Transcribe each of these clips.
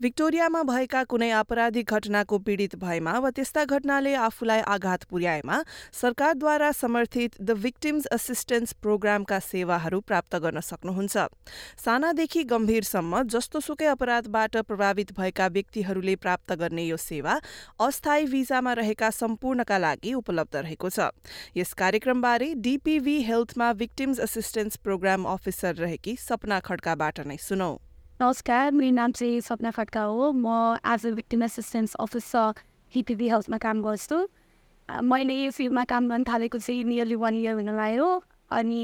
भिक्टोरियामा भएका कुनै आपराधिक घटनाको पीडित भएमा वा त्यस्ता घटनाले आफूलाई आघात पुर्याएमा सरकारद्वारा समर्थित द विक्टिम्स असिस्टेन्स प्रोग्रामका सेवाहरू प्राप्त गर्न सक्नुहुन्छ। सानादेखि गम्भीरसम्म जस्तोसुकै अपराधबाट प्रभावित भएका व्यक्तिहरूले प्राप्त गर्ने यो सेवा अस्थायी भिजामा रहेका सम्पूर्णका लागि उपलब्ध रहेको छ। यस कार्यक्रमबारे डिपिभी हेल्थमा विक्टिम्स असिस्टेन्स प्रोग्राम अफिसर रहेकी सपना खड्काबाट नै सुनौ। नमस्कार मेरो नाम चाहिँ सपना खड्का हो म as a victim assistance officer हिटिभी हेल्थमा काम गर्छु मैले यो फिल्डमा काम गर्न थालेको चाहिँ नियरली वान इयर हुन लाग्यो अनि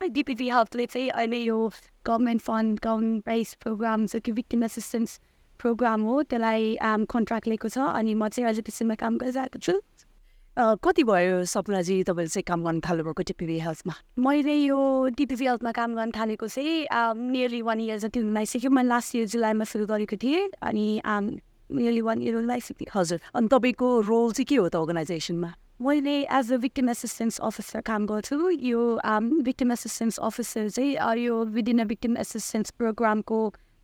डिपिभी हेल्थले चाहिँ अहिले यो government fund government price program जो कि भिक्टिम एसिस्टेन्स प्रोग्राम हो त्यसलाई कन्ट्र्याक्ट लिएको छ अनि म चाहिँ अहिले त्यसमा काम गरिरहेको छु कति भयो सपनाजी तपाईँले चाहिँ काम गर्न थाल्नुभएको टिपिभी हेल्थमा मैले यो टिपिभी हेल्थमा काम गर्न थालेको चाहिँ नियरली वान इयर जति हुन लागिसक्यो मैले लास्ट इयर जुलाईमा सुरु गरेको थिएँ अनि नियरली वान इयर लागिसक्यो हजुर। अनि तपाईँको रोल चाहिँ के हो त अर्गनाइजेसनमा मैले as a victim assistance officer काम गर्छु। यो भिक्टिम एसिस्टेन्स अफिसर चाहिँ यो विदिन अ भिक्टिम एसिस्टेन्स प्रोग्रामको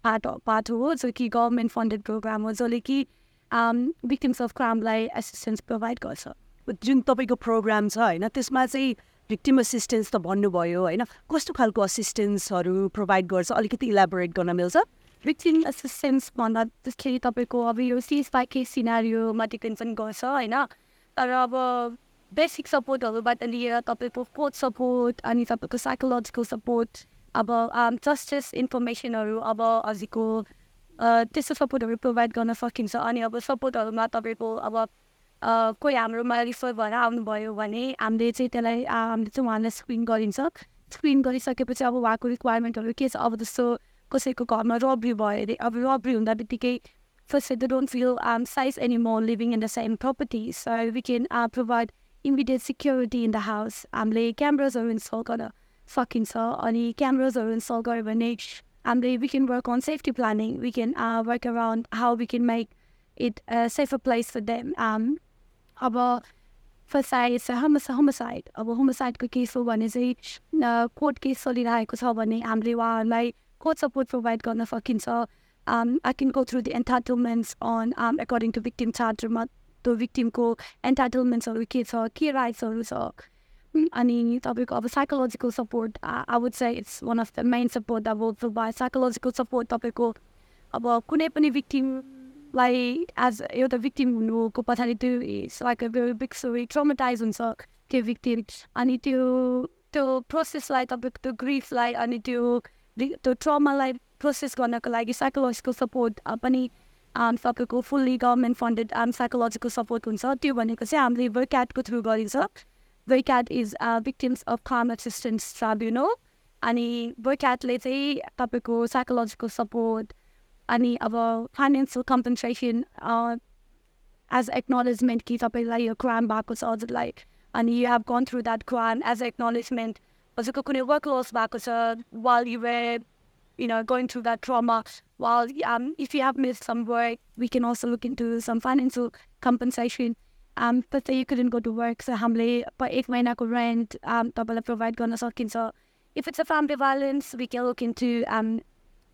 पार्ट पार्ट हो जो कि गभर्मेन्ट फन्डेड प्रोग्राम हो जसले कि भिक्टिम्स अफ क्राइमलाई एसिस्टेन्स प्रोभाइड गर्छ। जुन तपाईँको प्रोग्राम छ होइन त्यसमा चाहिँ भिक्टिम असिस्टेन्स त भन्नुभयो होइन। कस्तो खालको असिस्टेन्सहरू प्रोभाइड गर्छ? अलिकति इलाबोरेट गर्न मिल्छ? भिक्टिम एसिस्टेन्स भन्दाखेरि तपाईँको अब यो सिस बाई केस सिनारीमा पनि गर्छ होइन। तर अब बेसिक सपोर्टहरूबाट लिएर तपाईँको कोच सपोर्ट अनि तपाईँको साइकोलोजिकल सपोर्ट अब जस्टिस इन्फर्मेसनहरू अब हजुरको त्यस्तो सपोर्टहरू प्रोभाइड गर्न सकिन्छ। अनि अब सपोर्टहरूमा तपाईँको अब कोही हाम्रोमा रिफर भएर आउनुभयो भने हामीले चाहिँ त्यसलाई हामीले चाहिँ उहाँलाई स्क्रिन गरिन्छ। स्क्रिन गरिसकेपछि अब उहाँको रिक्वायरमेन्टहरू के छ? अब जस्तो कसैको घरमा रबरी भयो अरे अब रबरी हुँदा बित्तिकै first they don't feel um size any more living in the same property so we can provide immediate security in the house हामीले क्यामराजहरू इन्स्टल गर्न सकिन्छ अनि क्यामराजहरू इन्स्टल गऱ्यो भने हामीले we can work on safety planning we can work around how we can make it safer place for them अब फसाइड होमस होमसाइड। अब होमसाइडको केस हो भने चाहिँ कोर्ट केस चलिरहेको छ भने हामीले उहाँहरूलाई कोर्ट सपोर्ट प्रोभाइड गर्न सकिन्छ। I can go through the entitlements on according to victim चार्टरमा त्यो भिक्टिमको एन्टाइटलमेन्ट्सहरू के छ के राइट्सहरू छ। अनि तपाईँको अब साइकोलोजिकल सपोर्ट आई वुड चाहिँ it's one of the main support provide psychological support तपाईँको अब कुनै पनि भिक्टिम लाई एज एउटा भिक्टिम हुनुको पछाडि त्यो it's like a very big story traumatize हुन्छ त्यो भिक्टिम अनि त्यो त्यो प्रोसेसलाई तपाईँको त्यो ग्रिफलाई अनि त्यो त्यो ट्रमालाई प्रोसेस गर्नको लागि साइकोलोजिकल सपोर्ट पनि तपाईँको fully government funded psychological support हुन्छ त्यो भनेको चाहिँ हामीले वर्क्याटको थ्रु गरिन्छ वर्क्याट is victims of crime assistance tribunal अनि वर्क्याटले चाहिँ तपाईँको psychological support any other financial compensation uh, as acknowledgement kita pila yung grant back was all like and you have gone through that grant as acknowledgement. Was kung work loss back was while you were you know going through that trauma while um, if you have missed some work we can also look into some financial compensation. Um, but say you couldn't go to work so hamle but if mahina ko rent um tapala provide gonna if it's a family violence we can look into um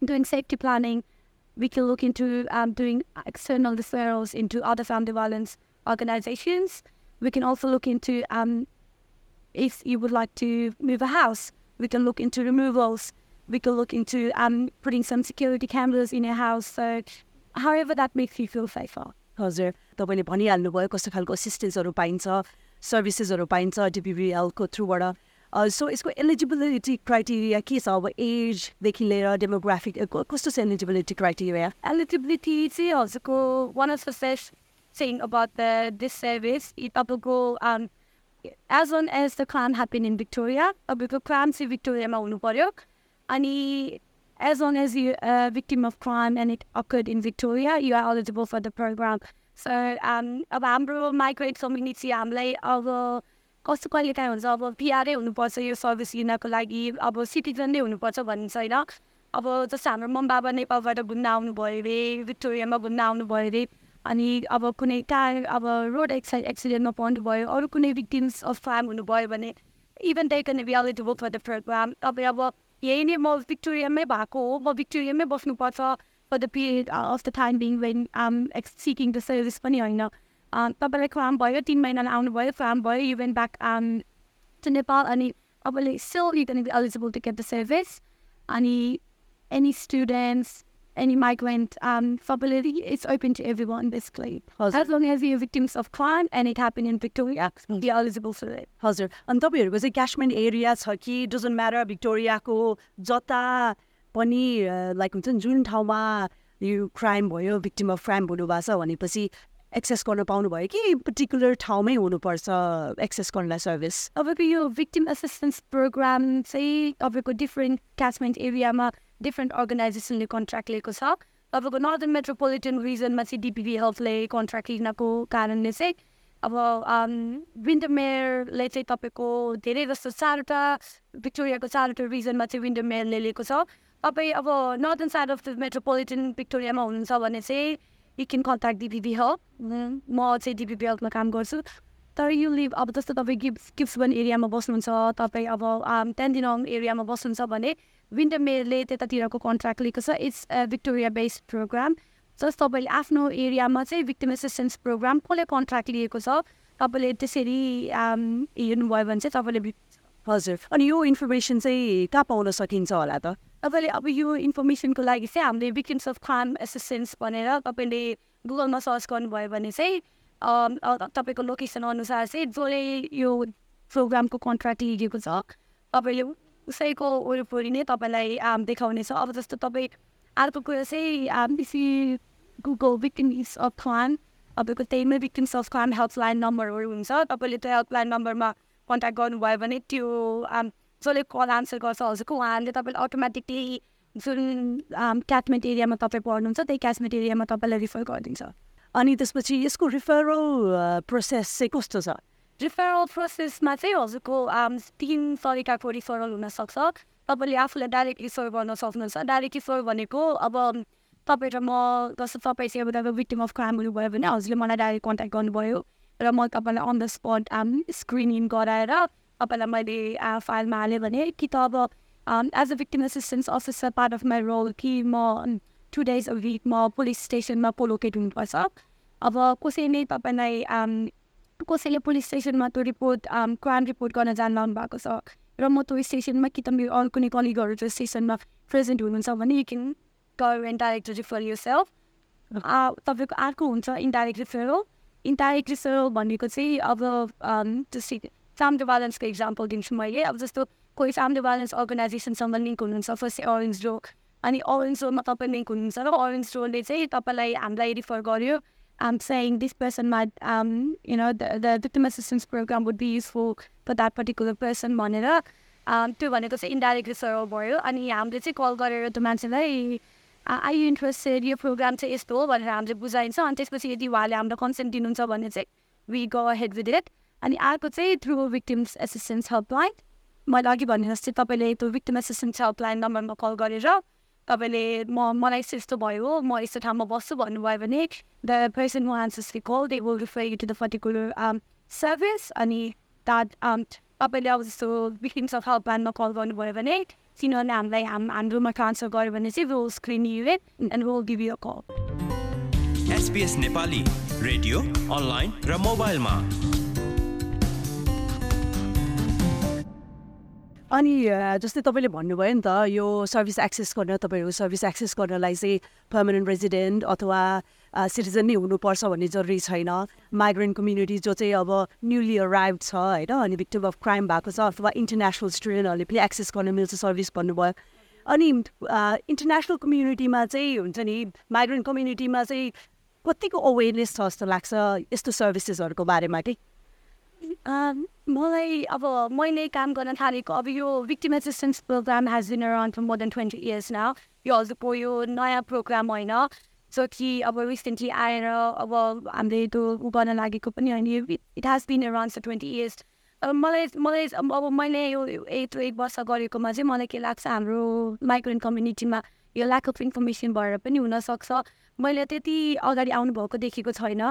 doing safety planning we can look into um, doing external referrals into other family violence organizations. We can also look into um, if you would like to move a house, we can look into removals. We can look into um, putting some security cameras in your house. So, however that makes you feel safer. हजुर तपाईँले भनिहाल्नुभयो कस्तो खालको असिस्टेन्सहरू पाइन्छ सर्भिसेसहरू पाइन्छ डिपिबिएलको थ्रुबाट so यसको eligibility criteria के छ अब एजदेखि लिएर डेमोग्राफिक कस्तो छ एलिजिबिलिटी क्राइटेरिया एलिजिबिलिटी चाहिँ हजुरको one of the best thing about the this service तपाईँको as on as the crime happen in Victoria तपाईँको क्राम चाहिँ भिक्टोरियामा हुनु पऱ्यो अनि as on as you victim of crime and it occurred in Victoria you are eligible for the program so अब हाम्रो migrate community हामीलाई अब कस्तो कहिले काहीँ हुन्छ? अब पिआरै हुनुपर्छ यो सर्भिस लिनको लागि। अब सिटिजन नै हुनुपर्छ भन्ने छैन। अब जस्तो हाम्रो मम बाबा नेपालबाट घुम्न आउनुभयो अरे भिक्टोरियामा घुम्न आउनुभयो अरे अनि अब कुनै कार अब रोड एक्साइड एक्सिडेन्टमा पर्नुभयो अरू कुनै भिक्टिम्स अफ फार्म हुनुभयो भने even they can be eligible for the program तपाईँ अब यही नै म भिक्टोरियामै भएको हो। म भिक्टोरियामै बस्नुपर्छ। For the period of the time being when um accessing the service पनि होइन। तपाईँलाई फार्म भयो तिन महिनालाई आउनुभयो फार्म भयो you went back um to Nepal अनि अब सोली त्यहाँनिर eligible to get the service अनि एनी स्टुडेन्ट एनी माइग्रेन्ट आम्री वान हजुर अनि तपाईँहरूको चाहिँ काश्मेन्ट एरिया छ कि डजन म्यारा भिक्टोरियाको जता पनि लाइक हुन्छ नि जुन ठाउँमा यो क्राइम भयो भिक्टिम अफ क्राइम हुनुभएको छ भनेपछि एक्सेस गर्न पाउनुभयो कि पर्टिकुलर ठाउँमै हुनुपर्छ एक्सेस गर्नलाई सर्भिस? तपाईँको यो victim assistance program चाहिँ तपाईँको डिफ्रेन्ट क्याचमेन्ट एरियामा डिफ्रेन्ट अर्गनाइजेसनले कन्ट्र्याक्ट लिएको छ। तपाईँको नर्दन मेट्रोपोलिटन रिजनमा चाहिँ डिपिभी हेल्थले कन्ट्र्याक्ट लिनको कारणले चाहिँ अब विन्डरमेयरले चाहिँ तपाईँको धेरै जस्तो चारवटा भिक्टोरियाको चारवटा रिजनमा चाहिँ विन्डरमेयरले लिएको छ। तपाईँ अब northern side of the metropolitan भिक्टोरियामा हुनुहुन्छ भने चाहिँ you can contact DPV help म चाहिँ डिपिभी हेल्थमा काम गर्छु। तर यो लिभ अब जस्तो तपाईँ गिफ्ट गिफ्ट्सबन एरियामा बस्नुहुन्छ तपाईँ अब टेन्डिनङ एरियामा बस्नुहुन्छ भने विन्डरमेयरले त्यतातिरको कन्ट्र्याक्ट लिएको छ। It's Victoria based program just तपाईँले आफ्नो एरियामा चाहिँ भिक्टिम एसिस्टेन्स प्रोग्राम कसले कन्ट्र्याक्ट लिएको छ। तपाईँले त्यसरी um, हेर्नुभयो भने चाहिँ तपाईँले हजुर। अनि यो इन्फर्मेसन चाहिँ कहाँ पाउन सकिन्छ होला त? तपाईँले अब यो इन्फर्मेसनको लागि चाहिँ हामीले विक्टिम्स अफ क्राइम एसिस्टेन्स भनेर तपाईँले गुगलमा सर्च गर्नुभयो भने चाहिँ तपाईँको लोकेसन अनुसार चाहिँ जसले यो प्रोग्रामको कन्ट्र्याक्ट लिएको छ तपाईँले उसैको वरिपरि नै तपाईँलाई देखाउनेछ। अब जस्तो तपाईँ अर्को कुरा चाहिँ बेसी गुगल विक्टिम्स अफ क्राइम तपाईँको त्यहीमै विक्टिम्स अफ क्राइम हेल्पलाइन नम्बरहरू हुन्छ। तपाईँले त्यो हेल्पलाइन नम्बरमा कन्ट्याक्ट गर्नुभयो भने त्यो जसले कल आन्सर गर्छ हजुरको उहाँहरूले तपाईँले अटोमेटिकली जुन क्याचमेन्ट एरियामा तपाईँ पढ्नुहुन्छ त्यही क्याचमेन्ट एरियामा तपाईँलाई रिफर गरिदिन्छ। अनि त्यसपछि यसको रिफरल प्रोसेस चाहिँ कस्तो छ? रिफरल प्रोसेसमा चाहिँ हजुरको तिन तरिकाको रिफरल हुनसक्छ। तपाईँले आफूलाई डाइरेक्ट रिफर गर्न सक्नुहुन्छ। डाइरेक्ट रिफर भनेको अब तपाईँ र म जस्तो तपाईँ चाहिँ अब तपाईँ भिक्टिम अफ क्राइम हुनुभयो भने हजुरले मलाई डाइरेक्ट कन्ट्याक्ट गर्नुभयो। र म तपाईँलाई on the spot um screening गराएर तपाईँलाई मैले फाइलमा हालेँ भने कि त अब as a victim assistance officer part of my role कि म टु डेज अ विक म पुलिस स्टेसनमा पोलोकेट हुनुपर्छ अब कसैले तपाईँलाई आम, कसैले पुलिस स्टेसनमा त्यो रिपोर्ट क्राइम रिपोर्ट गर्न जानु भएको छ र म त्यो स्टेसनमा कि त मेरो अरू कुनै कलिगहरू त्यो स्टेसनमा प्रेजेन्ट हुनुहुन्छ भने you can go and direct refer yourself. तपाईँको अर्को हुन्छ इन्डाइरेक्ट रिफरल इन्डाइरेक्ट रिफरल भनेको चाहिँ अब जस्तै फ्यामिली ब्यालेन्सको इक्जाम्पल दिन्छु मैले अब जस्तो कोही फ्यामिली ब्यालेन्स अर्गनाइजेसनसँग लिङ्क हुनुहुन्छ फर्स्ट अरेन्ज रो अनि अरेन्ज रोमा तपाईँ लिङ्क हुनुहुन्छ र अरेन्ज रोले चाहिँ तपाईँलाई हामीलाई रिफर गर्यो I'm saying this person might, um, you know, the, the victim assistance program would be useful for that भनेर त्यो भनेको चाहिँ इन्डाइरेक्ट रिफरल भयो अनि हामीले चाहिँ कल गरेर त्यो मान्छेलाई आई यु इन्ट्रेस्टेड यो प्रोग्राम चाहिँ यस्तो हो भनेर हामीले बुझाइन्छ अनि त्यसपछि यदि उहाँले हाम्रो कन्सेन्ट दिनुहुन्छ भने चाहिँ we go ahead with it अनि अर्को चाहिँ थ्रु विक्टिम्स एसिस्टेन्स हेल्पलाइन मैले अघि भने जस्तै तपाईँले त्यो विक्टिम एसिस्टेन्स हेल्पलाइन नम्बरमा कल गरेर तपाईँले म मलाई यस्तो यस्तो भयो म यस्तो ठाउँमा बस्छु भन्नुभयो भने the person answers the call they will refer you to the particular um, service अनि that um, तपाईँले अब जस्तो victims of helpline मा कल गर्नुभयो भने तिनीहरूले हामीलाई हाम हाम्रोमा ट्रान्सफर गर्यो भने चाहिँ will screen you it and will give you call SBS Nepali radio online र मोबाइलमा। अनि जस्तै तपाईँले भन्नुभयो नि त यो सर्भिस एक्सेस गर्न तपाईँहरू सर्भिस एक्सेस गर्नलाई चाहिँ पर्मानेन्ट रेजिडेन्ट अथवा सिटिजन नै हुनुपर्छ भन्ने जरुरी छैन। माइग्रेन्ट कम्युनिटी जो चाहिँ अब न्युली अराइभ छ होइन अनि भिक्टिम अफ क्राइम भएको छ अथवा इन्टरनेसनल स्टुडेन्टहरूले पनि एक्सेस गर्न मिल्छ सर्भिस भन्नुभयो। अनि इन्टरनेसनल कम्युनिटीमा चाहिँ हुन्छ नि माइग्रेन्ट कम्युनिटीमा चाहिँ कतिको अवेरनेस छ जस्तो लाग्छ यस्तो सर्भिसेसहरूको बारेमा कि मलाई अब मैले काम गर्न थालेको अब यो victim assistance program has been around for more than twenty years now यो हजुरको यो नयाँ प्रोग्राम होइन। सो कि अब रिसेन्टली आएर अब हामीले त्यो उ गर्न लागेको पनि होइन। It has been around for twenty years मलाई मलाई अब अब मैले यो एक एक वर्ष गरेकोमा चाहिँ मलाई के लाग्छ हाम्रो माइग्रेन्ट कम्युनिटीमा यो ल्याक अफ इन्फर्मेसन भएर पनि हुनसक्छ। मैले त्यति अगाडि आउनुभएको देखेको छैन।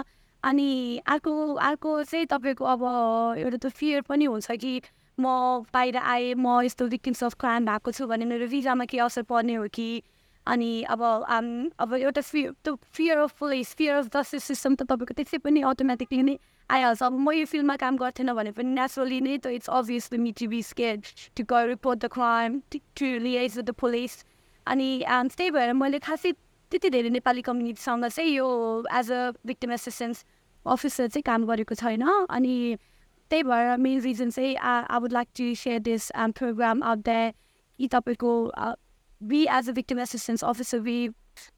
अनि अर्को अर्को चाहिँ तपाईँको अब एउटा त फियर पनि हुन्छ कि म बाहिर आएँ म यस्तो विक्टिम्स अफ क्राइम भएको छु भने मेरो भिजामा केही असर पर्ने हो कि? अनि अब अब एउटा फियर त्यो fear of police fear of justice system त तपाईँको त्यसै पनि अटोमेटिकली नै आइहाल्छ। अब म यो फिल्डमा काम गर्थेन भने पनि नेचुरली नै त it's obviously me to be scared to report the crime to with the police अनि त्यही भएर मैले खासै त्यति धेरै नेपाली कम्युनिटीसँग चाहिँ यो as a victim assistance officer चाहिँ काम गरेको छैन। अनि त्यही भएर मेन रिजन चाहिँ I would like to share this program out there कि तपाईँको we as a victim assistance officer we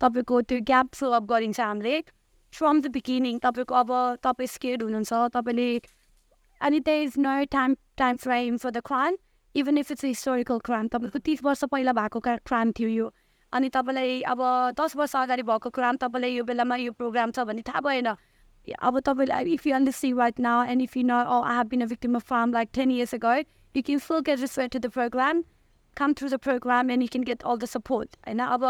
तपाईँको त्यो ग्याप फिल अप गरिन्छ हामीले। फ्रम द बिगिनिङ तपाईँको अब तपाईँ स्केड हुनुहुन्छ तपाईँले अनि त्यही is no time time frame for the crime even if it's historical crime तपाईँको तिस वर्ष पहिला भएको क्राइम थियो यो। अनि तपाईँलाई अब दस वर्ष अगाडि भएको क्राइम तपाईँलाई यो बेलामा यो प्रोग्राम छ भने थाहा भएन। अब तपाईँलाई if you understand right now and if you know I have been a victim of harm like ten years ago you can full get respect to the program come through the program and you can get all the support होइन? अब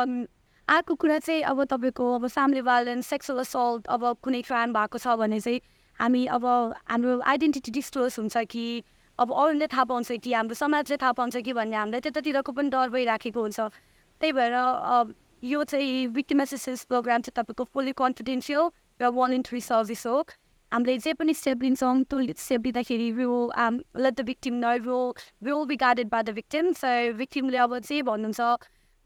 अर्को कुरा चाहिँ अब तपाईँको अब family violence sexual assault अब कुनै क्राइम भएको छ भने चाहिँ हामी अब हाम्रो आइडेन्टिटी डिस्क्लोज हुन्छ कि अब अरूले थाहा पाउँछ कि हाम्रो समाजले थाहा पाउँछ कि भन्ने हामीलाई त्यतातिरको पनि डर भइराखेको हुन्छ। त्यही भएर यो चाहिँ विक्टिम एसिस्टेन्स प्रोग्राम चाहिँ तपाईँको फुल्ली कन्फिडेन्सियल र भलिन्ट्री सर्भिस हो। हामीले जे पनि स्टेप लिन्छौँ त्यो स्टेप लिँदाखेरि will let the victim know will will be guided by the victim so भिक्टिमले अब जे भन्नुहुन्छ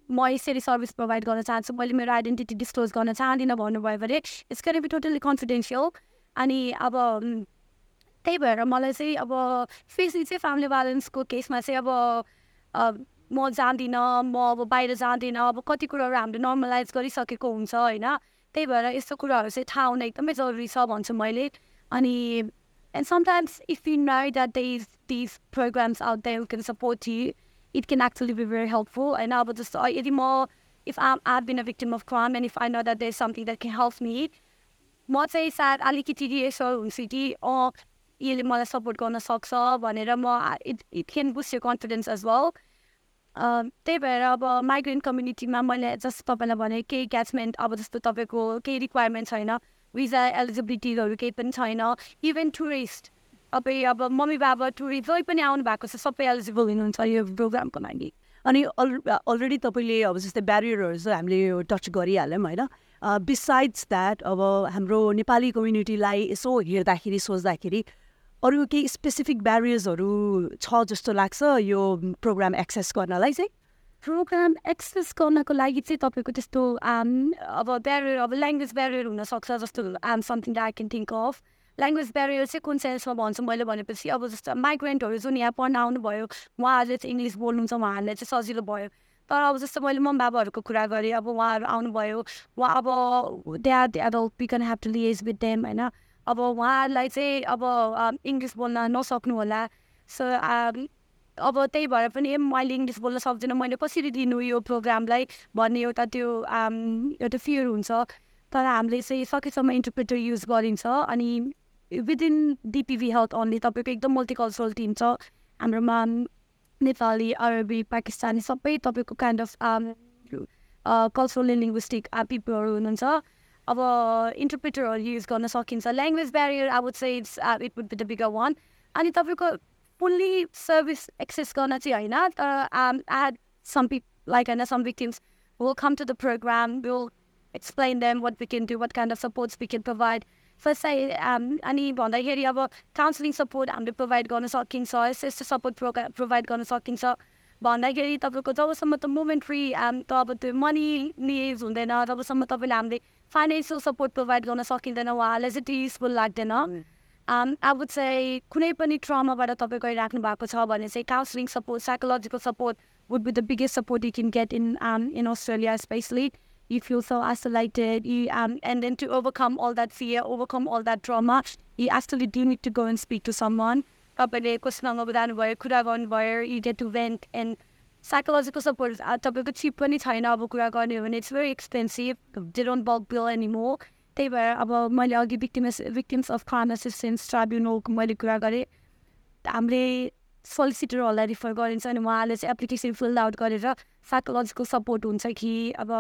म यसरी सर्भिस प्रोभाइड गर्न चाहन्छु मैले मेरो आइडेन्टिटी डिस्क्लोज गर्न चाहदिनँ भन्नुभयो भने it's can be totally confidential अनि अब त्यही भएर मलाई चाहिँ अब स्पेसली चाहिँ फ्यामिली ब्यालेन्सको केसमा चाहिँ अब म जाँदिनँ म अब बाहिर जाँदिनँ अब कति कुराहरू हामीले नर्मलाइज गरिसकेको हुन्छ होइन? त्यही भएर यस्तो कुराहरू चाहिँ थाहा हुन एकदमै जरुरी छ भन्छु मैले। अनि and sometimes if you know that these these programs out there can support you it can actually be very helpful होइन? अब जस्तो यदि म if um I been a victim of crime and if I know that there is something that can help me म चाहिँ सायद अलिकति रिएसर हुन्छु कि अँ यसले मलाई सपोर्ट गर्न सक्छ भनेर म it it can boost your confidence as well त्यही भएर अब माइग्रेन्ट कम्युनिटीमा मैले जस्तो तपाईँलाई भने केही क्याचमेन्ट अब जस्तो तपाईँको केही रिक्वायरमेन्ट छैन भिजा एलिजिबिलिटीहरू केही पनि छैन इभन टुरिस्ट तपाईँ अब मम्मी बाबा टुरिस्ट जही पनि आउनु भएको छ सबै एलिजिबल हुनुहुन्छ यो प्रोग्रामको लागि। अनि अल अलरेडी तपाईँले अब जस्तै ब्यारियरहरू चाहिँ हामीले टच गरिहाल्यौँ होइन? बिसाइड्स द्याट अब हाम्रो नेपाली कम्युनिटीलाई यसो हेर्दाखेरि सोच्दाखेरि अरू केही स्पेसिफिक ब्यारियर्सहरू छ जस्तो लाग्छ यो प्रोग्राम एक्सेस गर्नलाई चाहिँ? प्रोग्राम एक्सेस गर्नको लागि चाहिँ तपाईँको त्यस्तो अब ब्यारियर अब ल्याङ्ग्वेज ब्यारियर हुनसक्छ जस्तो आम something I can think of language barrier चाहिँ कुन सेन्समा भन्छु मैले भनेपछि अब जस्तो माइग्रेन्टहरू जुन यहाँ पढ्न आउनुभयो उहाँहरूले चाहिँ इङ्ग्लिस बोल्नुहुन्छ उहाँहरूले चाहिँ सजिलो भयो। तर अब जस्तो मैले मम बाबाहरूको कुरा गरेँ अब उहाँहरू आउनुभयो उहाँ अब that adult we can have to liaise with them होइन। अब उहाँहरूलाई चाहिँ अब इङ्ग्लिस बोल्न नसक्नु होला। सो अब त्यही भएर पनि मैले इङ्ग्लिस बोल्न सक्दिनँ। मैले कसरी दिनु यो प्रोग्रामलाई भन्ने एउटा त्यो एउटा फियर हुन्छ। तर हामीले चाहिँ सकेसम्म इन्टरप्रेटर युज गरिन्छ। अनि विदिन डिपिभी हेल्थ अन्ली तपाईँको एकदम मल्टिकल्चरल टिम छ। हाम्रोमा नेपाली अरबी पाकिस्तानी सबै तपाईँको kind of cultural and linguistic पिपलहरू हुनुहुन्छ। अब इन्टरप्रिटरहरू युज गर्न सकिन्छ. ल्याङ्ग्वेज ब्यारियर अब चाहिँ it's it would be the bigger one अनि तपाईँको फुल्ली सर्भिस एक्सेस गर्न चाहिँ होइन तर आई सम पिप लाइक होइन some victims will come to the program will explain them what we can do what kind of supports we can provide first चाहिँ अनि भन्दाखेरि अब काउन्सिलिङ सपोर्ट हामीले प्रोभाइड गर्न सकिन्छ यस्तो यस्तो सपोर्ट प्रोगा प्रोभाइड गर्न सकिन्छ. भन्दाखेरि तपाईँको जबसम्म त मुभमेन्ट फ्री त अब त्यो मनी निज हुँदैन तबसम्म तपाईँले हामीले फाइनेन्सियल सपोर्ट प्रोभाइड गर्न सकिँदैन उहाँलाई चाहिँ त्यो युजफुल लाग्दैन अब चाहिँ कुनै पनि ट्रमाबाट तपाईँ गइराख्नु भएको छ भने चाहिँ counselling support psychological support would be the biggest support you can get in in Australia especially you feel so isolated you um and then to overcome all that fear overcome all that trauma you actually do need to go and speak to someone. तपाईँले कोसँग जानुभयो कुरा गर्नुभयो you get to vent and psychological support तपाईँको cheap पनि छैन अब कुरा गर्ने हो भने it's very expensive they don't bulk bill any more त्यही भएर अब मैले अघि victims victims of crime assistance ट्राइब्युनलको मैले कुरा गरेँ। हामीले सोलिसिटरहरूलाई रिफर गरिन्छ अनि उहाँले चाहिँ एप्लिकेसन फिल आउट गरेर साइकोलोजिकल सपोर्ट हुन्छ कि अब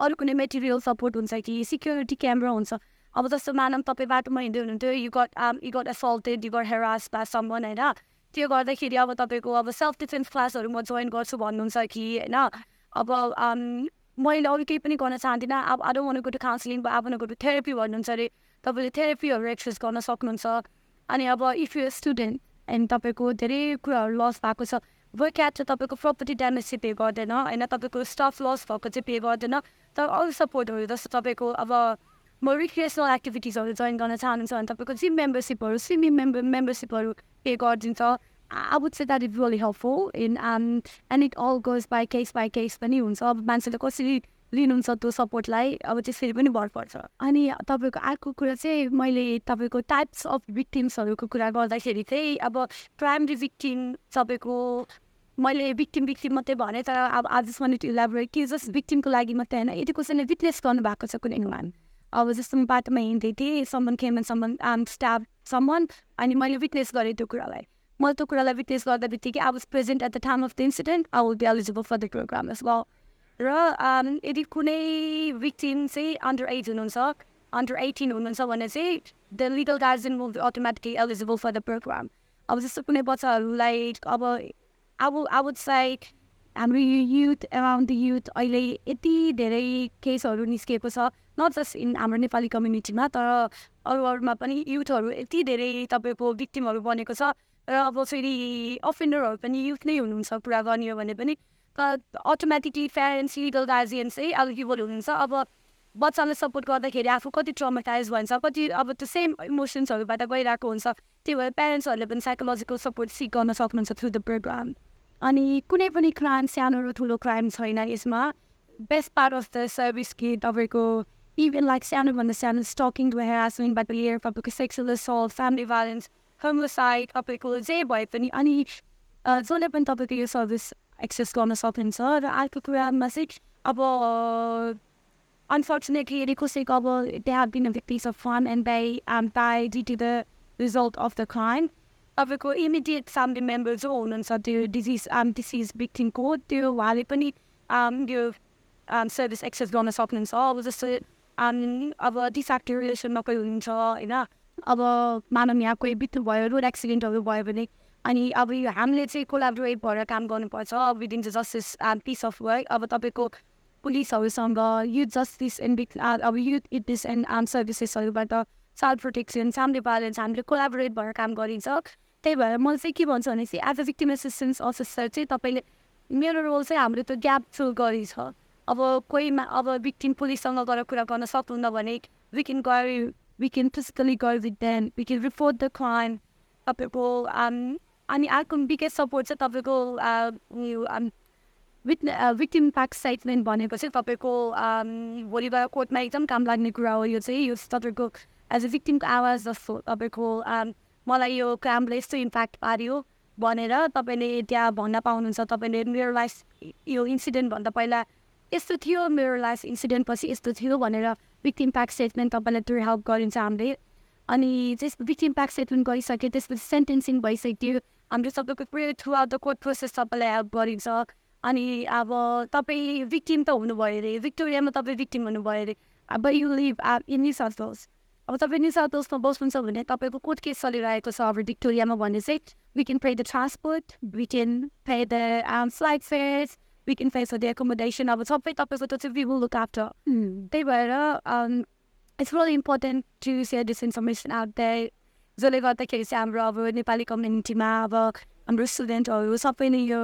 अरू कुनै मेटेरियल सपोर्ट हुन्छ कि सिक्योरिटी क्यामेरा हुन्छ। अब जस्तो मानव तपाईँ बाटोमा हिँड्दै हुनुहुन्थ्यो you got you got assaulted you got harassed by someone होइन? त्यो गर्दाखेरि अब तपाईँको अब सेल्फ डिफेन्स क्लासहरू म जोइन गर्छु भन्नुहुन्छ कि होइन? अब मैले अरू केही पनि गर्न चाहदिनँ। अब वान गो टु काउन्सिलिङ अब गो टु थेरापी भन्नुहुन्छ अरे। तपाईँले थेरापीहरू एक्सर्साइज गर्न सक्नुहुन्छ। अनि अब इफ यु स्टुडेन्ट एन्ड तपाईँको धेरै कुराहरू लस भएको छ वर्क चाहिँ तपाईँको प्रपर्टी ड्यामेज चाहिँ पे गर्दैन होइन? तपाईँको स्टाफ लस भएको चाहिँ पे गर्दैन। तर अरू सपोर्टहरू जस्तो तपाईँको अब म रिक्रिएसनल एक्टिभिटिजहरू जोइन गर्न चाहनुहुन्छ भने तपाईँको जिम मेम्बरसिपहरू स्विमिङ मेम्बर मेम्बरसिपहरू पे गरिदिन्छ I would say that is really helpful in and it all goes by case by case पनि हुन्छ अब मान्छेले कसरी लिनुहुन्छ त्यो सपोर्टलाई अब त्यसरी पनि भर पर्छ अनि तपाईँको अर्को कुरा चाहिँ मैले तपाईँको टाइप्स अफ भिक्टिम्सहरूको कुरा गर्दाखेरि चाहिँ अब प्राइमरी भिक्टिम तपाईँको मैले भिक्टिम भिक्टिम मात्रै भने तर अब आज वान टु इलाबोरेट कि जस्ट भिक्टिमको लागि मात्रै होइन यदि कसैले विटनेस गर्नुभएको छ कुनै मान अब जस्तो म बाटोमा हिँड्दै थिएँ सम्बन्ध खेमन सम्बन्ध आम स्टाफ सम्बन्ध अनि मैले विटनेस गरेँ त्यो कुरालाई मैले त्यो कुरालाई विटनेस गर्दा बित्तिकै I was present at the time of the incident I will be eligible for the program as well र यदि कुनै भिक्टिम चाहिँ अन्डर एज हुनुहुन्छ अन्डर एटिन हुनुहुन्छ भने चाहिँ the legal guardian will be automatically eligible for the program अब जस्तो कुनै बच्चाहरूलाई अब अब अब चाहिँ हाम्रो युथ एराउन्ड द युथ अहिले यति धेरै केसहरू निस्किएको छ नट जस्ट इन हाम्रो नेपाली कम्युनिटीमा तर अरू अरूमा पनि युथहरू यति धेरै तपाईँको भिक्टिमहरू बनेको छ। र अब फेरि अफेन्डरहरू पनि युथ नै हुनुहुन्छ पुरा गर्ने हो भने पनि। अटोमेटिकली प्यारेन्ट्स लिगल गार्जियन चाहिँ एलिजिबल हुनुहुन्छ। अब बच्चालाई सपोर्ट गर्दाखेरि आफू कति ट्रमाटाइज भन्छ कति अब त्यो सेम इमोसन्सहरूबाट गइरहेको हुन्छ त्यही भएर प्यारेन्ट्सहरूले पनि साइकोलोजिकल सपोर्ट सिक गर्न सक्नुहुन्छ थ्रु द प्रोग्राम अनि कुनै पनि क्राइम सानो र ठुलो क्राइम छैन यसमा। Best part of the service कि तपाईँको इभन लाइक सानोभन्दा सानो स्टकिङ टु हेरासमेन्टबाट लिएर तपाईँको sexual assault family violence homicide तपाईँको जे भए पनि अनि जसले पनि तपाईँको यो सर्भिस एक्सेस गर्न सक्नुहुन्छ र अर्को कुरामा चाहिँ अब अनफर्चुनेटली यदि कसैको अब they have been a victims of fun and by and by due to the result of the crime तपाईँको इमिडिएट फ्यामिली मेम्बर जो हुनुहुन्छ त्यो डिजिज आम डिसिज भिक्टिमको त्यो उहाँले पनि यो सर्भिस एक्सेस गर्न सक्नुहुन्छ अब जस्तै अब डिफ्याक्टिभ रिलेसनमा कोही हुनुहुन्छ होइन? अब मानव यहाँ कोही बित्नु भयो रोड एक्सिडेन्टहरू भयो भने अनि अब यो हामीले चाहिँ कोलाबोरेट भएर काम गर्नुपर्छ within the justice and peace of work अब तपाईँको पुलिसहरूसँग युथ जस्टिस एन्ड अब युथ इटिस एन्ड आर्म सर्भिसेसहरूबाट चाइल्ड प्रोटेक्सन फ्यामिली भाइलेन्स हामीले कोलाबोरेट भएर काम गरिन्छ। त्यही भएर मैले चाहिँ के भन्छु भने चाहिँ as a victim assistance officer चाहिँ तपाईँले मेरो रोल चाहिँ हाम्रो त्यो ग्याप फिल गरी छ अब कोहीमा अब भिक्टिम पुलिससँग गएर कुरा गर्न सक्नुहुन्न भने वी क्यान गएर वी क्यान फिजिकली गएर with then we can report the crime तपाईँको अनि अर्को बिगेस्ट सपोर्ट चाहिँ तपाईँको विथ भिक्टिम प्याक साइटमेन्ट भनेको चाहिँ तपाईँको भोलि गएर कोर्टमा एकदम काम लाग्ने कुरा हो यो चाहिँ। यो तपाईँको एज अ भिक्टिमको आवाज जस्तो तपाईँको मलाई यो क्रामले यस्तो इम्प्याक्ट पार्यो भनेर तपाईँले त्यहाँ भन्न पाउनुहुन्छ। तपाईँले मेरो लाइफ यो इन्सिडेन्टभन्दा पहिला यस्तो थियो मेरो लाइफ इन्सिडेन्ट पछि यस्तो थियो भनेर भिक्टिम प्याक स्टेटमेन्ट तपाईँलाई त्यो हेल्प गरिन्छ हामीले अनि त्यस भिक्टिम प्याक स्टेटमेन्ट गरिसक्यो त्यसपछि सेन्टेन्सिङ भइसक्यो हाम्रो सबैको पुरै throughout the court process तपाईँलाई हेल्प गरिन्छ अनि अब तपाईँ भिक्टिम त हुनुभयो अरे भिक्टोरियामा तपाईँ भिक्टिम हुनुभयो अरे अब यु लिभ इन निस अब तपाईँ नि साउथ वेस्टमा बस्नुहुन्छ भने तपाईँको कोर्ट केस चलिरहेको छ अब भिक्टोरियामा भने चाहिँ we can pay the transport we can pay the flight fares we can pay the accommodation अब सबै तपाईँको त्यो चाहिँ वी विल लुक आफ्टर त्यही भएर it's really important to share this information out there जसले गर्दाखेरि चाहिँ हाम्रो अब नेपाली कम्युनिटीमा अब हाम्रो स्टुडेन्टहरू सबै नै यो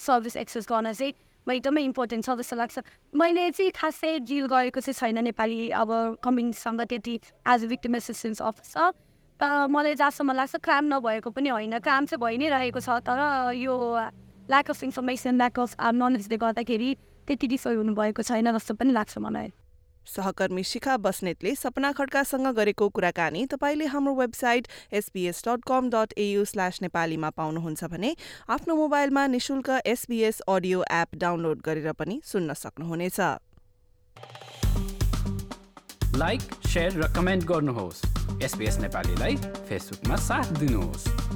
सर्भिस एक्सेस गर्न चाहिँ एकदमै इम्पोर्टेन्ट छ जस्तो लाग्छ मैले चाहिँ खासै डिल गरेको चाहिँ छैन नेपाली अब कम्युनिटीसँग त्यति as a victim assistance officer तर मलाई जहाँसम्म लाग्छ क्राम नभएको पनि होइन क्राम चाहिँ भइ नै रहेको छ तर यो lack of information lack of नलेजले गर्दाखेरि त्यति डिफर हुनुभएको छैन जस्तो पनि लाग्छ मलाई। सहकर्मी शिखा बस्नेतले सपना खड्कासँग गरेको कुराकानी तपाईँले हाम्रो website SBS dot com dot AU slash नेपालीमा पाउनुहुन्छ भने आफ्नो मोबाइलमा निशुल्क एसबिएस अडियो एप डाउनलोड गरेर पनि सुन्न सक्नुहुनेछ। लाइक र कमेन्ट गर्नुहोस्। एसपिएस नेपालीलाई फेसबुकमा साथ दिनुहोस्।